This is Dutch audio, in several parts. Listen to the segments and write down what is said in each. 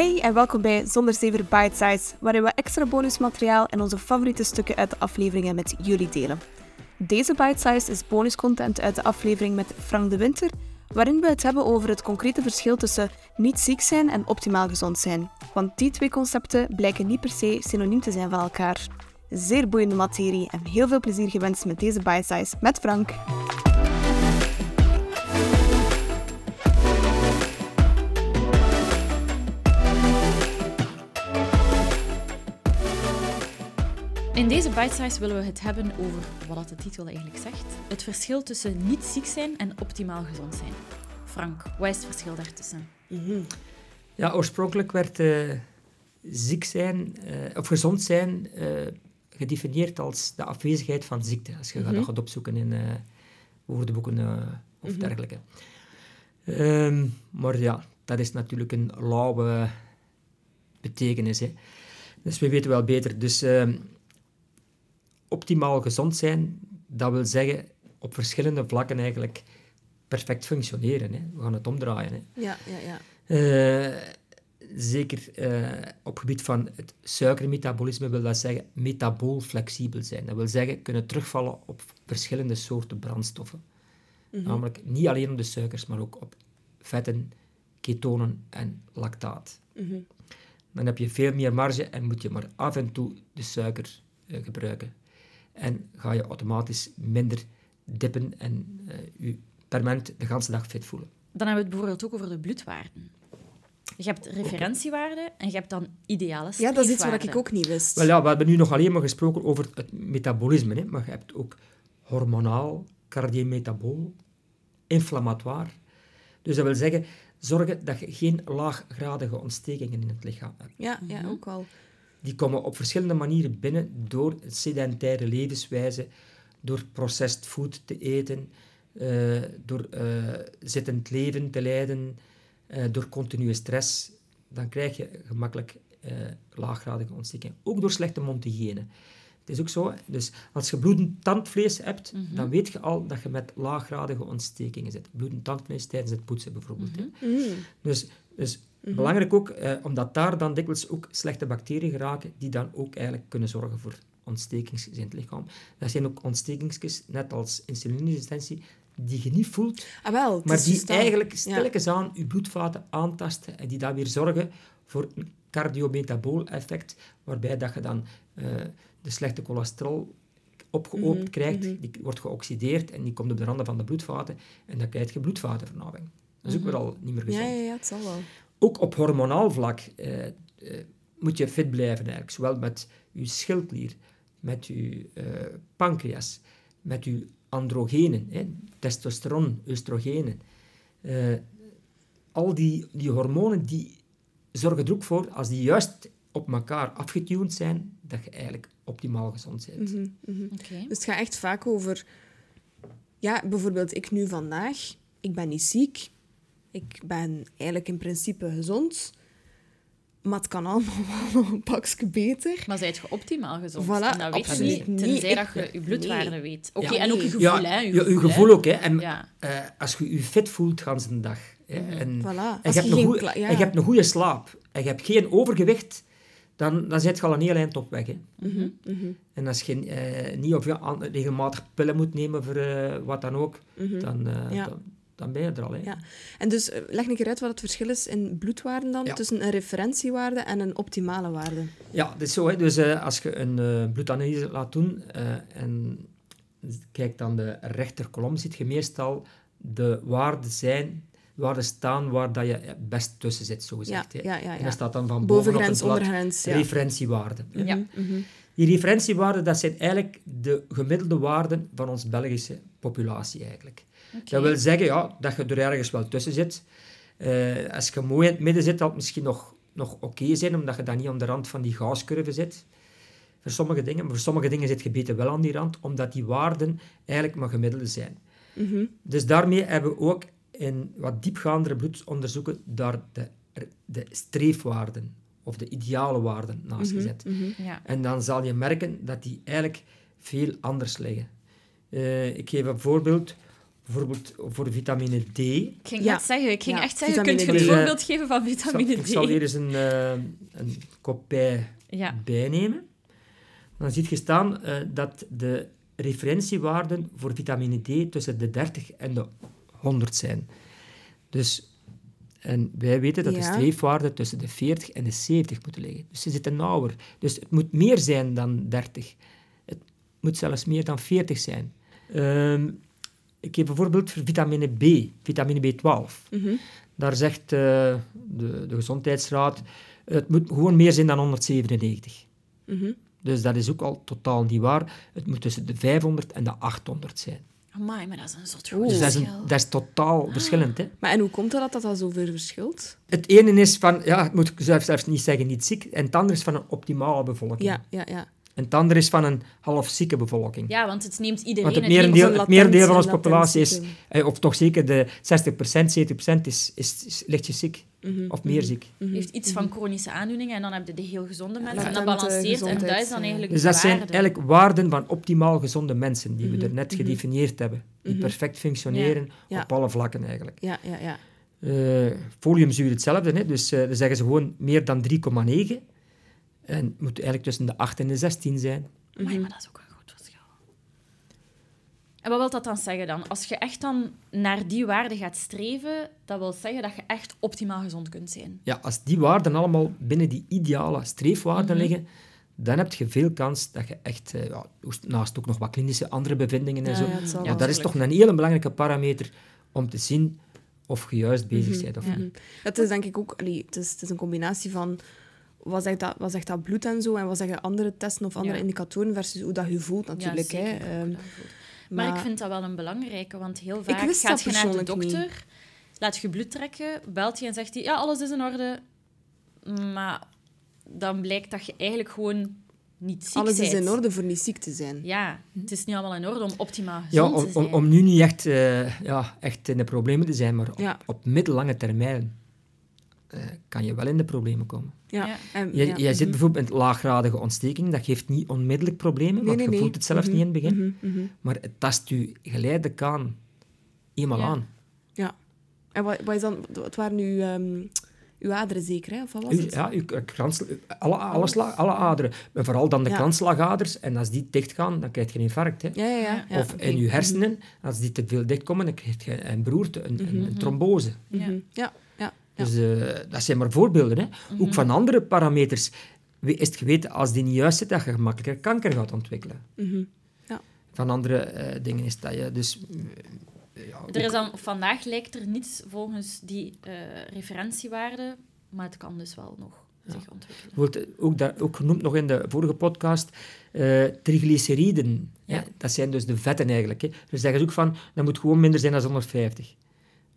Hey en welkom bij Zonder Zever Bite Size, waarin we extra bonusmateriaal en onze favoriete stukken uit de afleveringen met jullie delen. Deze Bite Size is bonuscontent uit de aflevering met Frank de Winter, waarin we het hebben over het concrete verschil tussen niet ziek zijn en optimaal gezond zijn. Want die twee concepten blijken niet per se synoniem te zijn van elkaar. Zeer boeiende materie en heel veel plezier gewenst met deze Bite Size met Frank. Deze bite size willen we het hebben over wat de titel eigenlijk zegt. Het verschil tussen niet ziek zijn en optimaal gezond zijn. Frank, wat is het verschil daartussen? Ja, oorspronkelijk werd eh, ziek zijn, eh, of gezond zijn, eh, gedefinieerd als de afwezigheid van ziekte. Als je dat gaat opzoeken in eh, woordenboeken eh, of dergelijke. Ehm, maar ja, dat is natuurlijk een lauwe betekenis. Hè. Dus we weten wel beter. Dus ehm, optimaal gezond zijn, dat wil zeggen op verschillende vlakken eigenlijk perfect functioneren. Hè. We gaan het omdraaien. Hè. Ja, ja, ja. Eh, zeker eh, op gebied van het suikermetabolisme wil dat zeggen metabool flexibel zijn. Dat wil zeggen kunnen terugvallen op verschillende soorten brandstoffen. Namelijk niet alleen op de suikers, maar ook op vetten, ketonen en lactaat. Dan heb je veel meer marge en moet je maar af en toe de suiker eh, gebruiken. En ga je automatisch minder dippen en eh, je permanent de hele dag fit voelen. Dan hebben we het bijvoorbeeld ook over de bloedwaarden. Je hebt referentiewaarden en je hebt dan ideale Ja, dat is iets wat ik ook niet wist. Wel ja, we hebben nu nog alleen maar gesproken over het metabolisme, hè, maar je hebt ook hormonaal, cardiometabool, inflammatoire. Dus dat wil zeggen, zorgen dat je geen laaggradige ontstekingen in het lichaam hebt. Ja, ja, ook al. Die komen op verschillende manieren binnen door een sedentaire levenswijze, door processed food te eten, eh, door eh, zittend leven te leiden, eh, door continue stress. Dan krijg je gemakkelijk laaggradige ontstekingen. Ook door slechte mondhygiëne. Het is ook zo, dus als je bloedend tandvlees hebt, dan weet je al dat je met laaggradige ontstekingen zit. Bloedend tandvlees tijdens het poetsen bijvoorbeeld. hè. Dus, dus belangrijk ook, eh, omdat daar dan dikwijls ook slechte bacteriën geraken, die dan ook eigenlijk kunnen zorgen voor ontstekings in het lichaam. Dat zijn ook ontstekingsjes, net als insulineresistentie, die je niet voelt, Ah, wel. maar die dus eigenlijk Ja. stilletjes aan je bloedvaten aantasten en die dan weer zorgen voor een cardiometabool effect, waarbij dat je dan eh, de slechte cholesterol opgeoopt Mhm, krijgt, die wordt geoxideerd en die komt op de randen van de bloedvaten en dan krijg je bloedvatenvernauwing. Dat is ook weer al niet meer gezond. Mhm. Ja, ja, ja, het zal wel. Ook op hormonaal vlak eh, eh, moet je fit blijven eigenlijk. Zowel met je schildklier, met je eh, pancreas, met je androgenen, hè, testosteron, oestrogenen. Eh, al die, die hormonen die zorgen er ook voor, als die juist op elkaar afgetuned zijn, dat je eigenlijk optimaal gezond bent. Oké. Dus het gaat echt vaak over... Ja, bijvoorbeeld ik nu vandaag. Ik ben niet ziek. Ik ben eigenlijk in principe gezond. Maar het kan allemaal wel nog een pakje beter. Maar zijt je optimaal gezond? Voilà, en dat weet je niet, tenzij Ik- dat je je bloedwaarden nee. weet. Oké, Ja. en ook je gevoel, ja, hè. Je ja, uw hè. gevoel ook. Hè. En, Ja. eh, als je je fit voelt, gaan ze een dag. Hè. En, Voilà. en, Als je je hebt een geen goeie- kla- ja. en je hebt een goede slaap en je hebt geen overgewicht, dan, dan zit je al een heel eind op weg. Hè. Mhm, En als je eh, niet of aan- regelmatig pillen moet nemen voor eh, wat dan ook, dan, eh, Ja. dan, dan ben je er al. Hè. Ja. En dus eh, leg een keer uit wat het verschil is in bloedwaarden dan Ja. tussen een referentiewaarde en een optimale waarde. Ja, dat is zo. Hè. Dus eh, als je een eh, bloedanalyse laat doen eh, en kijk dan de rechterkolom, ziet je meestal de waarden zijn, waarden staan waar dat je het best tussen zit, zo gezegd. Ja, hè. ja, ja, En dan staat dan van bovenop Bovengrens, het blad ondergrens, ja. referentiewaarden. hè. Die referentiewaarden, dat zijn eigenlijk de gemiddelde waarden van onze Belgische populatie eigenlijk. Dat wil zeggen ja, dat je er ergens wel tussen zit. Eh, als je mooi in het midden zit, zal het misschien nog, nog oké zijn, omdat je dan niet aan de rand van die gaascurve zit. Voor sommige dingen. Maar voor sommige dingen zit je beter wel aan die rand, omdat die waarden eigenlijk maar gemiddelde zijn. Dus daarmee hebben we ook in wat diepgaandere bloedonderzoeken daar de, de streefwaarden of de ideale waarden naast gezet. Ja. En dan zal je merken dat die eigenlijk veel anders liggen. Eh, ik geef een voorbeeld. bijvoorbeeld voor vitamine D. Ik ging Ja. net zeggen, ik ging Ja, echt zeggen, kunt vitamine je een D. voorbeeld geven van Ik zal, vitamine ik D? zal hier eens een, eh, een kop bij Ja. bijnemen. Dan ziet je staan eh, dat de referentiewaarden voor vitamine D tussen de 30 en de 100 zijn. Dus, en wij weten dat de Ja. streefwaarden tussen de 40 en de 70 moeten liggen. Dus ze zitten nauwer. Dus het moet meer zijn dan 30. Het moet zelfs meer dan 40 zijn. Ehm, ik geef bijvoorbeeld voor vitamine B, vitamine B12. Mhm. Daar zegt eh, de, de Gezondheidsraad, het moet gewoon meer zijn dan 197. Mhm. Dus dat is ook al totaal niet waar. Het moet tussen de 500 en de 800 zijn. Amai, maar dat is een groot Dus dat is, een, verschil. dat is totaal verschillend. Hè? Maar en hoe komt het dat dat, dat zoveel verschilt? Het ene is van, ja, het moet zelfs, zelfs niet zeggen niet ziek, en het andere is van een optimale bevolking. Ja, ja, ja. En het andere is van een half zieke bevolking. Ja, want het neemt iedereen... Want het merendeel, het merendeel van onze populatie is, eh, of toch zeker de 60%, 70% is, is, is lichtjes ziek. Mhm, Of meer ziek. mhm, heeft iets van chronische aandoeningen en dan heb je de heel gezonde mensen. en dat balanceert en dat is dan eigenlijk Dus dat zijn eigenlijk waarden van optimaal gezonde mensen, die we Mhm, er net mhm. gedefinieerd hebben. Die Mhm. perfect functioneren Ja. op alle vlakken eigenlijk. Ja, ja, ja. Eh, foliumzuur hetzelfde, hè? dus eh dan zeggen ze gewoon meer dan 3,9. En het moet eigenlijk tussen de 8 en de 16 zijn. Amai, Mhm. maar dat is ook een groot verschil. En wat wil dat dan zeggen dan? Als je echt dan naar die waarde gaat streven, dat wil zeggen dat je echt optimaal gezond kunt zijn. Ja, als die waarden allemaal binnen die ideale streefwaarden Mhm. liggen, dan heb je veel kans dat je echt, eh, ja, naast ook nog wat klinische andere bevindingen en Ja, zo, ja, ja, dat is toch een hele belangrijke parameter om te zien of je juist bezig Mhm, bent of ja. niet. Het is denk ik ook... allee, het, is, het is een combinatie van... Wat zegt, dat, wat zegt dat bloed en zo? En wat zeggen andere testen of andere Ja. indicatoren versus hoe dat je voelt natuurlijk. Ja, hè. zeker. Ehm, Maar, maar- ik vind dat wel een belangrijke, want heel vaak gaat je naar de dokter, laat je bloed trekken, belt hij en zegt hij, ja, alles is in orde. Maar dan blijkt dat je eigenlijk gewoon niet ziek alles is in orde voor niet ziek te zijn. Ja, het is niet allemaal in orde om optimaal Ja, gezond om, te zijn. om, om nu niet echt, eh, ja, echt in de problemen te zijn, maar op, Ja. op middellange termijn eh, kan je wel in de problemen komen. Ja. Ja. En, Je, ja, jij zit mhm. bijvoorbeeld met laaggradige ontsteking, dat geeft niet onmiddellijk problemen, Nee, want nee, je nee. voelt het zelfs Mhm, niet in het begin. mhm. Maar het tast je geleidelijk aan eenmaal Ja. aan. Ja. En wat, wat is dan... Het waren uw, ehm, uw aderen zeker, hè? Of wat was U- het? ja, uw krans, alle, alle, sla- alle aderen. Maar vooral dan de Ja. kransslagaders. En als die dichtgaan, dan krijg je een infarct. Hè. Ja, ja, ja. ja, of in je hersenen, als die te veel dichtkomen, dan krijg je een beroerte, een, een, een trombose. ja. Dus eh, dat zijn maar voorbeelden. Hè. Mhm. Ook van andere parameters is het geweten, als die niet juist zit, dat je gemakkelijker kanker gaat ontwikkelen. Mhm. Van andere eh, dingen is dat je dus... eh, ja, Er is dan, vandaag lijkt er niets volgens die eh, referentiewaarde, maar het kan dus wel nog zich ontwikkelen. Bijvoorbeeld, ook, dat, ook genoemd nog in de vorige podcast, eh triglyceriden. Ja. Hè? Dat zijn dus de vetten eigenlijk. Hè? Dus zeggen ze ook van, dat moet gewoon minder zijn dan 150.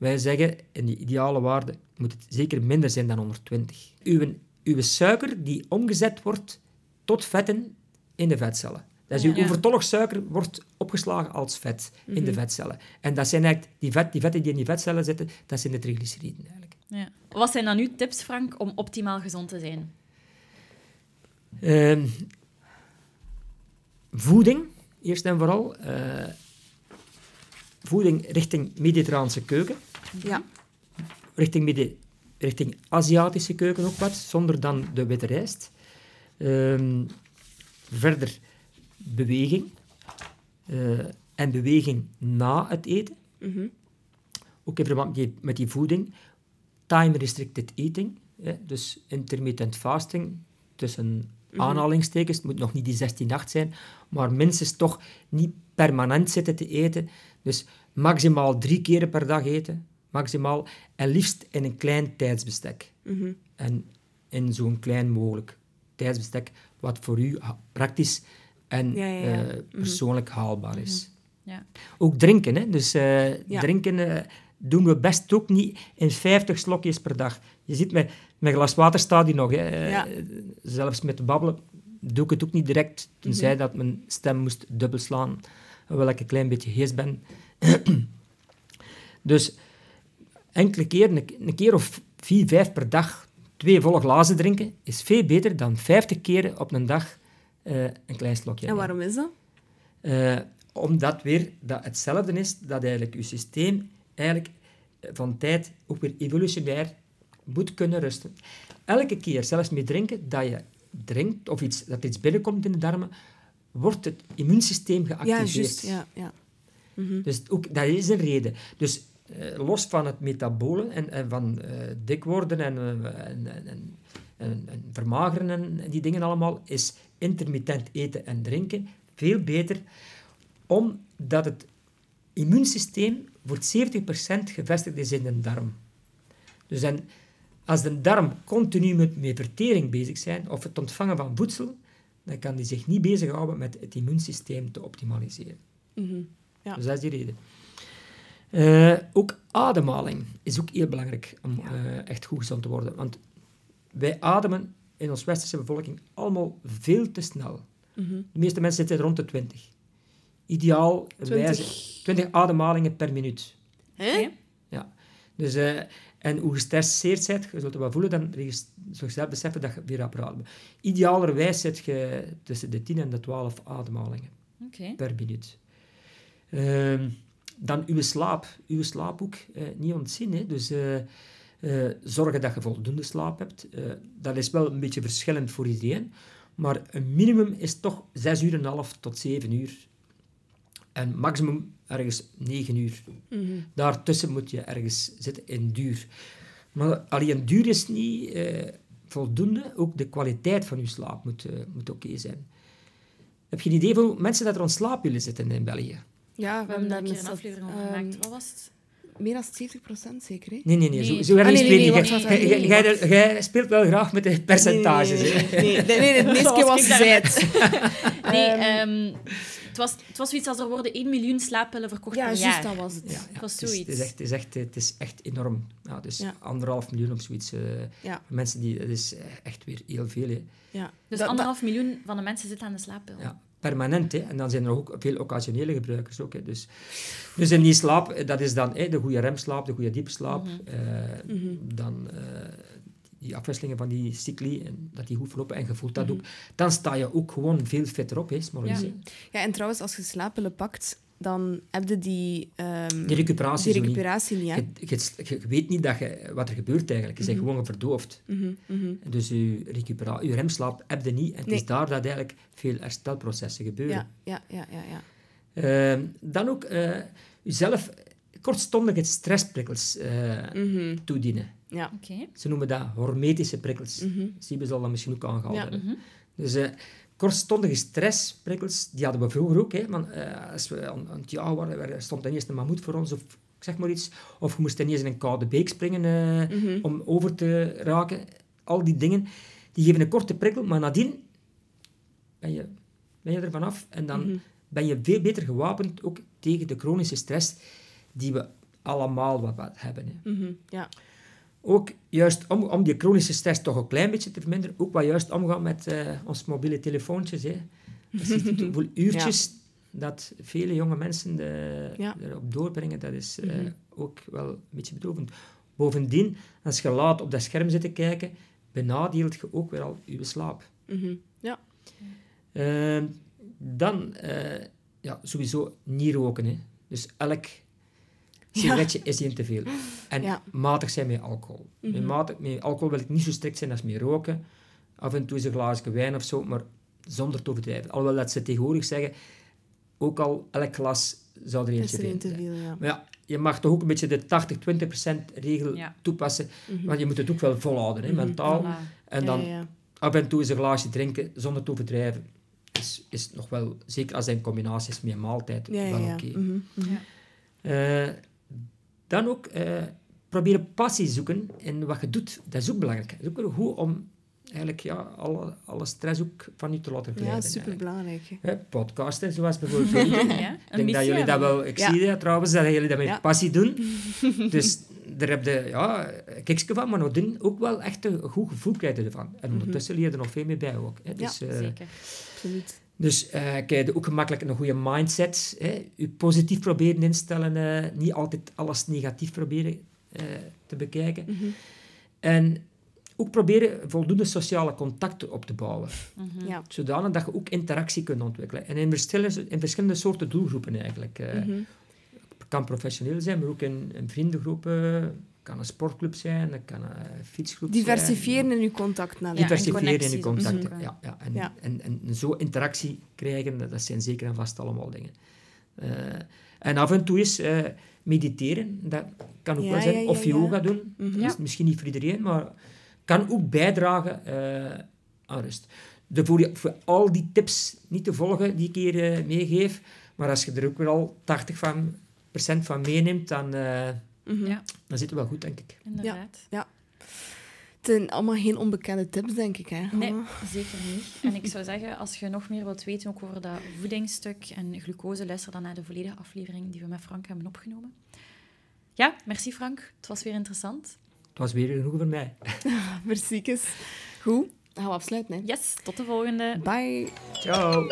Wij zeggen, in die ideale waarde moet het zeker minder zijn dan 120. Uw, uw suiker die omgezet wordt tot vetten in de vetcellen. Dus uw Ja. overtollig suiker wordt opgeslagen als vet in de vetcellen. En dat zijn eigenlijk, die, vet, die vetten die in die vetcellen zitten, dat zijn de triglyceriden eigenlijk. Ja. Wat zijn dan uw tips, Frank, om optimaal gezond te zijn? Ehm, voeding, eerst en vooral. eh, voeding richting mediterraanse keuken. Ja. Richting, Medi- richting Aziatische keuken ook wat, zonder dan de witte rijst. Ehm, verder beweging. Eh, en beweging na het eten. Mhm. Ook in verband met die, met die voeding. Time-restricted eating. Hè, dus intermittent fasting. Tussen aanhalingstekens. Het moet nog niet die 16-8 zijn. Maar minstens toch niet permanent zitten te eten. Dus maximaal drie keren per dag eten. Maximaal. En liefst in een klein tijdsbestek. Mhm. En in zo'n klein mogelijk tijdsbestek. Wat voor u praktisch en Ja, ja, ja. eh, persoonlijk haalbaar is. Ja. Ook drinken, hè. Dus eh, drinken eh, doen we best ook niet in 50 slokjes per dag. Je ziet, met mijn glas water staat hier nog. Hè. Zelfs met babbelen doe ik het ook niet direct, tenzij Mhm. dat mijn stem moest dubbel slaan, hoewel ik een klein beetje hees ben. dus enkele keer, een, keer of vier, vijf per dag, twee volle glazen drinken, is veel beter dan 50 keren op een dag eh, een klein slokje. En waarom is dat? Eh, omdat weer dat hetzelfde is, dat eigenlijk je systeem eigenlijk eh, van tijd ook weer evolutionair moet kunnen rusten. Elke keer, zelfs met drinken, dat je drinkt of iets, dat iets binnenkomt in de darmen, wordt het immuunsysteem Ja, geactiveerd. juist. Ja, ja. Mhm. Dus ook, dat is een reden. Dus los van het metabolen en, en van eh, dik worden en, eh, en, en, en, en- en vermageren en, die dingen allemaal, is intermittent eten en drinken veel beter, omdat het immuunsysteem voor 70% gevestigd is in de darm. Dus en, als de darm continu met, met vertering bezig zijn, of het ontvangen van voedsel, dan kan die zich niet bezighouden met het immuunsysteem te optimaliseren. Mhm. Ja. Dus dat is die reden. Eh, ook ademhaling is ook heel belangrijk om Ja. eh, echt goed gezond te worden. Want wij ademen in onze westerse bevolking allemaal veel te snel. Mhm. De meeste mensen zitten rond de 20. Ideaal 20. wijze 20 ademhalingen per minuut. Hè? Oké. Ja. Dus, eh, en hoe gestresseerd bent, je zult het wel voelen, dan zul je zelf beseffen dat je weer rap ademen. Idealerwijs zit je tussen de 10 en de 12 ademhalingen Oké. per minuut. Ehm, dan uw slaap. Uw slaap ook eh, niet ontzien. Hè. Dus eh, eh, zorgen dat je voldoende slaap hebt. Eh, dat is wel een beetje verschillend voor iedereen. Maar een minimum is toch 6 uur en een half tot 7 uur. En maximum ergens 9 uur. Mhm. Daartussen moet je ergens zitten in duur. Maar alleen duur is niet eh, voldoende. Ook de kwaliteit van je slaap moet, eh, moet oké zijn. Heb je een idee van hoe mensen dat er aan slaap willen zitten in België? Ja, We hebben daar een keer een aflevering over ehm, gemaakt. Wat was het? Meer dan 70% zeker, hè? Nee, nee, nee. Zo, zo erg Ah, nee, spreek nee, ik. nee, Jij- speelt wel graag met de percentages. Nee, hè. nee, nee, nee, nee, nee, de eerste keer was gezegd. Nee, ehm, het, was, het was zoiets als er worden 1 miljoen slaappillen verkocht Ja, per juist, jaar. dat was het. Ja, ja, Het was het, is, het, is zoiets. echt, het, is echt, het is echt enorm. Ja, dus Ja. anderhalf miljoen of zoiets. eh, Ja. Mensen die, dat is eh, echt weer heel veel. Hè. Ja. Dus Dat- anderhalf miljoen van de mensen zitten aan de slaappil. Ja, permanent. Hè. En dan zijn er ook veel occasionele gebruikers. Ook, hè. Dus, dus in die slaap, eh, dat is dan hè, de goede remslaap, de goede diepe slaap. Mhm. eh, Mhm. Dan eh, die afwisselingen van die cycli, en dat die goed verlopen en je voelt dat Mhm. ook. Dan sta je ook gewoon veel fitter op, hè, morgens, Ja. ja, en trouwens, als je slaappillen pakt, dan heb je die, ehm, Die recuperatie die niet. recuperatie? Je, je, je weet niet dat je, wat er gebeurt eigenlijk. Je bent Mhm. gewoon verdoofd. Mhm, mhm. Dus je, recupera je remslaap heb je niet. En het Nee. is daar dat eigenlijk veel herstelprocessen gebeuren. Ja, ja, ja, ja. ja. Ehm, dan ook eh, jezelf kortstondige stressprikkels eh, Mhm. toedienen. Ja. Oké. Ze noemen dat hormetische prikkels. Siebe zal dat misschien ook aangehaald Ja. hebben. Dus eh, kortstondige stressprikkels, die hadden we vroeger ook. Hè, want, eh, als we aan, aan het jagen waren, stond ineens een mammoet voor ons, of ik zeg maar iets. Of je moest ineens in een koude beek springen eh, Mhm. om over te raken. Al die dingen, die geven een korte prikkel, maar nadien ben je, ben je er vanaf. En dan Mhm. ben je veel beter gewapend ook tegen de chronische stress die we allemaal wat, wat hebben. Hè. Mhm. Ja. Ook juist om, om die chronische stress toch een klein beetje te verminderen, ook wat juist omgaan met eh ons mobiele telefoontjes. Hè. Ziet het hoeveel uurtjes dat vele jonge mensen de, Ja. erop doorbrengen, dat is eh, Mhm. ook wel een beetje bedrovend. Bovendien, als je laat op dat scherm zit te kijken, benadeelt je ook weer al je slaap. Mhm. Ja. Ehm, dan, eh, ja, sowieso niet roken. Hè. Dus elk sigaretje is één te veel. En Ja. matig zijn met alcohol. met, Mhm. matig, met alcohol wil ik niet zo strikt zijn als met roken. Af en toe is een glaasje wijn of zo, maar zonder te overdrijven. Alhoewel dat ze tegenwoordig zeggen, ook al elk glas zou er Is eentje te zijn. veel, ja. Maar ja, je mag toch ook een beetje de 80-20% regel Ja. toepassen, Mhm. want je moet het ook wel volhouden, hè, Mhm. mentaal. Voilà. En dan Ja, ja, ja. af en toe eens een glaasje drinken zonder te overdrijven. Is, is nog wel, zeker als het in combinatie is met een maaltijd, wel ja. oké. Ja. Eh, dan ook eh, proberen passie zoeken in wat je doet. Dat is ook belangrijk. Het is ook wel goed om eigenlijk ja, alle, alle stress ook van je te laten Ja, glijden. superbelangrijk. hè. Hè, podcasten, zoals bijvoorbeeld. Ja, Ik denk dat jullie dat wel... Ik Ja. zie dat trouwens, dat jullie dat met Ja. passie doen. dus daar heb je ja, een kiksje van, maar nadien ook wel echt een goed gevoel krijg je ervan. En ondertussen leer je er nog veel meer bij ook. Hè. Dus, eh, Zeker. Absoluut. Dus eh krijg je ook gemakkelijk een goede mindset. Hè. Je positief proberen instellen. eh, niet altijd alles negatief proberen eh, te bekijken. Mhm. En ook proberen voldoende sociale contacten op te bouwen. Mhm. Ja. Zodanig dat je ook interactie kunt ontwikkelen. En in verschillende, in verschillende soorten doelgroepen eigenlijk. eh. Mhm. Het kan professioneel zijn, maar ook in, in vriendengroepen. Het kan een sportclub zijn, het kan een fietsgroep zijn. Diversifiëren in uw. Ja, en Diversifiëren in je contacten. opzoeken. Ja, ja. En, Ja. En, en, zo interactie krijgen, dat dat zijn zeker en vast allemaal dingen. Eh, en af en toe is eh, mediteren, dat kan ook wel zijn. of yoga doen. Mhm. Dat is misschien niet voor iedereen, maar kan ook bijdragen eh, aan rust. De, voor, je- voor al die tips niet te volgen die ik hier meegeef, maar als je er ook weer al 80 van, procent van meeneemt, dan, Mhm. Ja. dan zit het wel goed, denk ik. Inderdaad. Het zijn allemaal geen onbekende tips, denk ik. Hè? Nee, zeker niet. En ik zou zeggen, als je nog meer wilt weten ook over dat voedingsstuk en glucose, luister dan naar de volledige aflevering die we met Frank hebben opgenomen. Ja, merci Frank. Het was weer interessant. Het was weer genoeg voor mij. Precies. Goed, dan gaan we afsluiten. Hè. Yes, tot de volgende. Bye. Ciao!